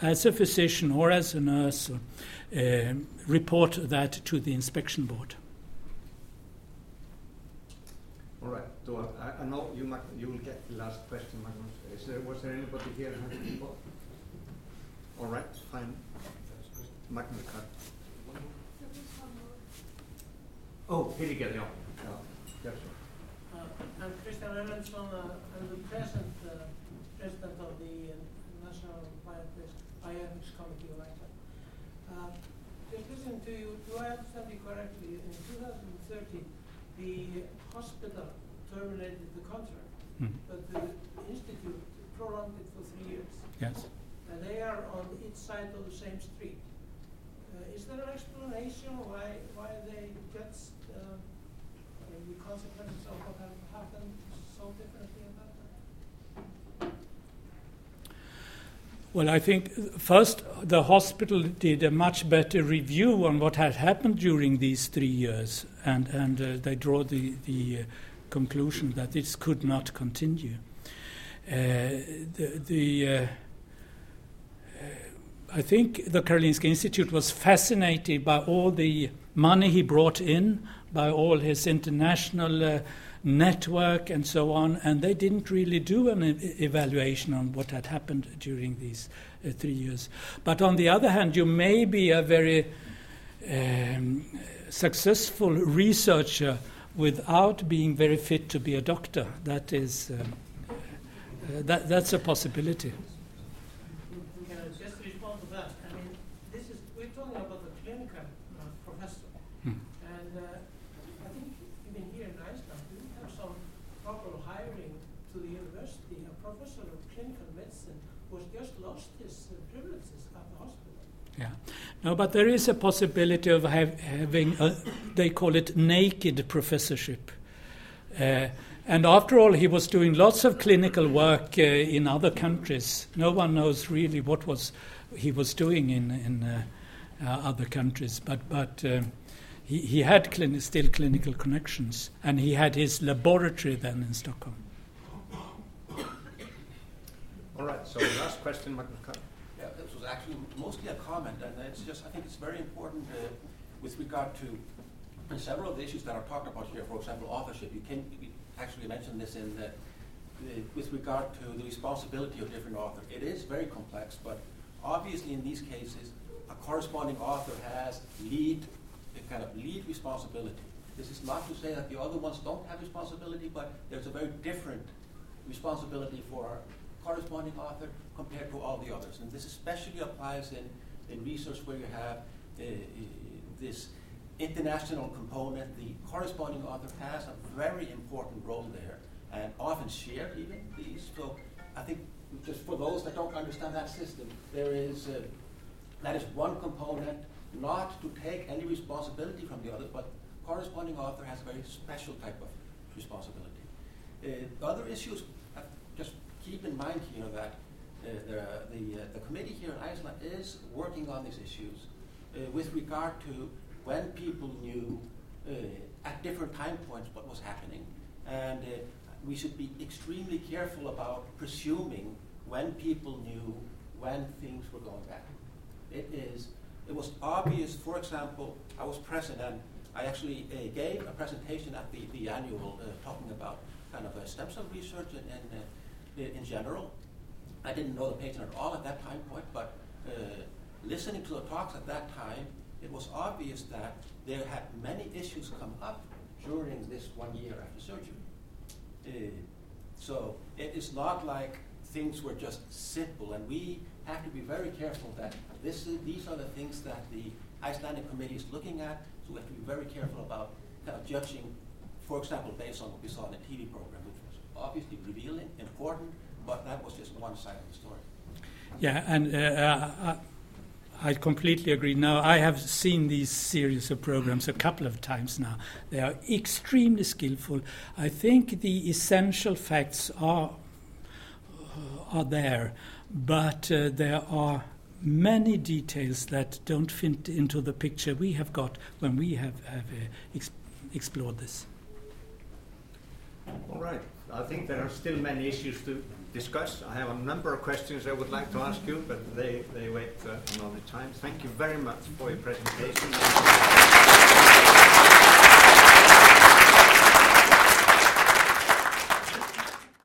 as a physician or as a nurse, uh, report that to the inspection board. All right. So I, I know you you will get the last question, Magnus. There, was there anybody here? All right, fine. Magnus Karl. Oh, Hilliger, yeah. yeah. Yes. Uh, I'm Christian Erlendsson. Uh, I'm the present uh, president of the uh, National Bioethics Committee of Iceland. Uh, just listening to you, do I understand you correctly? In 2013, the hospital terminated the contract, Mhm. but the institute prolonged it for three years. Yes. They are on each side of the same street. Uh, is there an explanation why why they judged uh, the consequences of what happened so differently at that? Well, I think first the hospital did a much better review on what had happened during these three years, and, and uh, they draw the, the uh, conclusion that this could not continue. Uh, the, the uh, I think the Karolinska Institute was fascinated by all the money he brought in, by all his international uh, network and so on, and they didn't really do an e- evaluation on what had happened during these uh, three years. But on the other hand, you may be a very um, successful researcher without being very fit to be a doctor. That is, um, uh, that, that's a possibility. Can I just respond to that? I mean, this is, we're talking about a clinical uh, professor. Hmm. And uh, I think even here in Iceland, we have some proper hiring to the university. A professor of clinical medicine who has just lost his uh, privileges at the hospital. Yeah. No, but there is a possibility of have, having, a, they call it naked professorship. Uh, and after all, he was doing lots of clinical work uh, in other countries. No one knows really what was he was doing in, in uh, uh, other countries, but, but uh, he, he had clini- still clinical connections, and he had his laboratory then in Stockholm. All right, so last question, Magnus Yeah, this was actually mostly a comment, and it's just, I think it's very important uh, with regard to several of the issues that are talked about here, for example, authorship. You can actually mention this in the, the, with regard to the responsibility of different authors. It is very complex, but obviously in these cases, a corresponding author has lead, kind of lead responsibility. This is not to say that the other ones don't have responsibility, but there's a very different responsibility for corresponding author compared to all the others. And this especially applies in, in research where you have uh, this international component. The corresponding author has a very important role there and often share even these. So I think just for those that don't understand that system, there is uh, that is one component not to take any responsibility from the others, but corresponding author has a very special type of responsibility. Uh, other issues, uh, keep in mind here that uh, the, the, uh, the, committee here in Iceland is working on these issues uh, with regard to when people knew uh, at different time points what was happening. And we should be extremely careful about presuming when people knew when things were going bad. It is, it was obvious, for example, I was present and I actually uh, gave a presentation at the, the annual uh, talking about kind of stem cell research uh, in, general. I didn't know the patient at all at that time point, but uh, listening to the talks at that time, it was obvious that there had many issues come up during this one year after surgery. Uh, so it is not like things were just simple, and we have to be very careful that this is, these are the things that the Icelandic committee is looking at. So we have to be very careful about kind of judging, for example, based on what we saw in the TV program, obviously revealing, important, but that was just one side of the story. Yeah, and uh, uh, I completely agree. Now, I have seen these series of programs a couple of times now. They are extremely skillful. I think the essential facts are, uh, are there, but uh, there are many details that don't fit into the picture we have got when we have, have uh, ex- explored this. All right. I think there are still many issues to discuss. I have a number of questions I would like to ask you, but they, they wait uh, another time. Thank you very much for your presentation.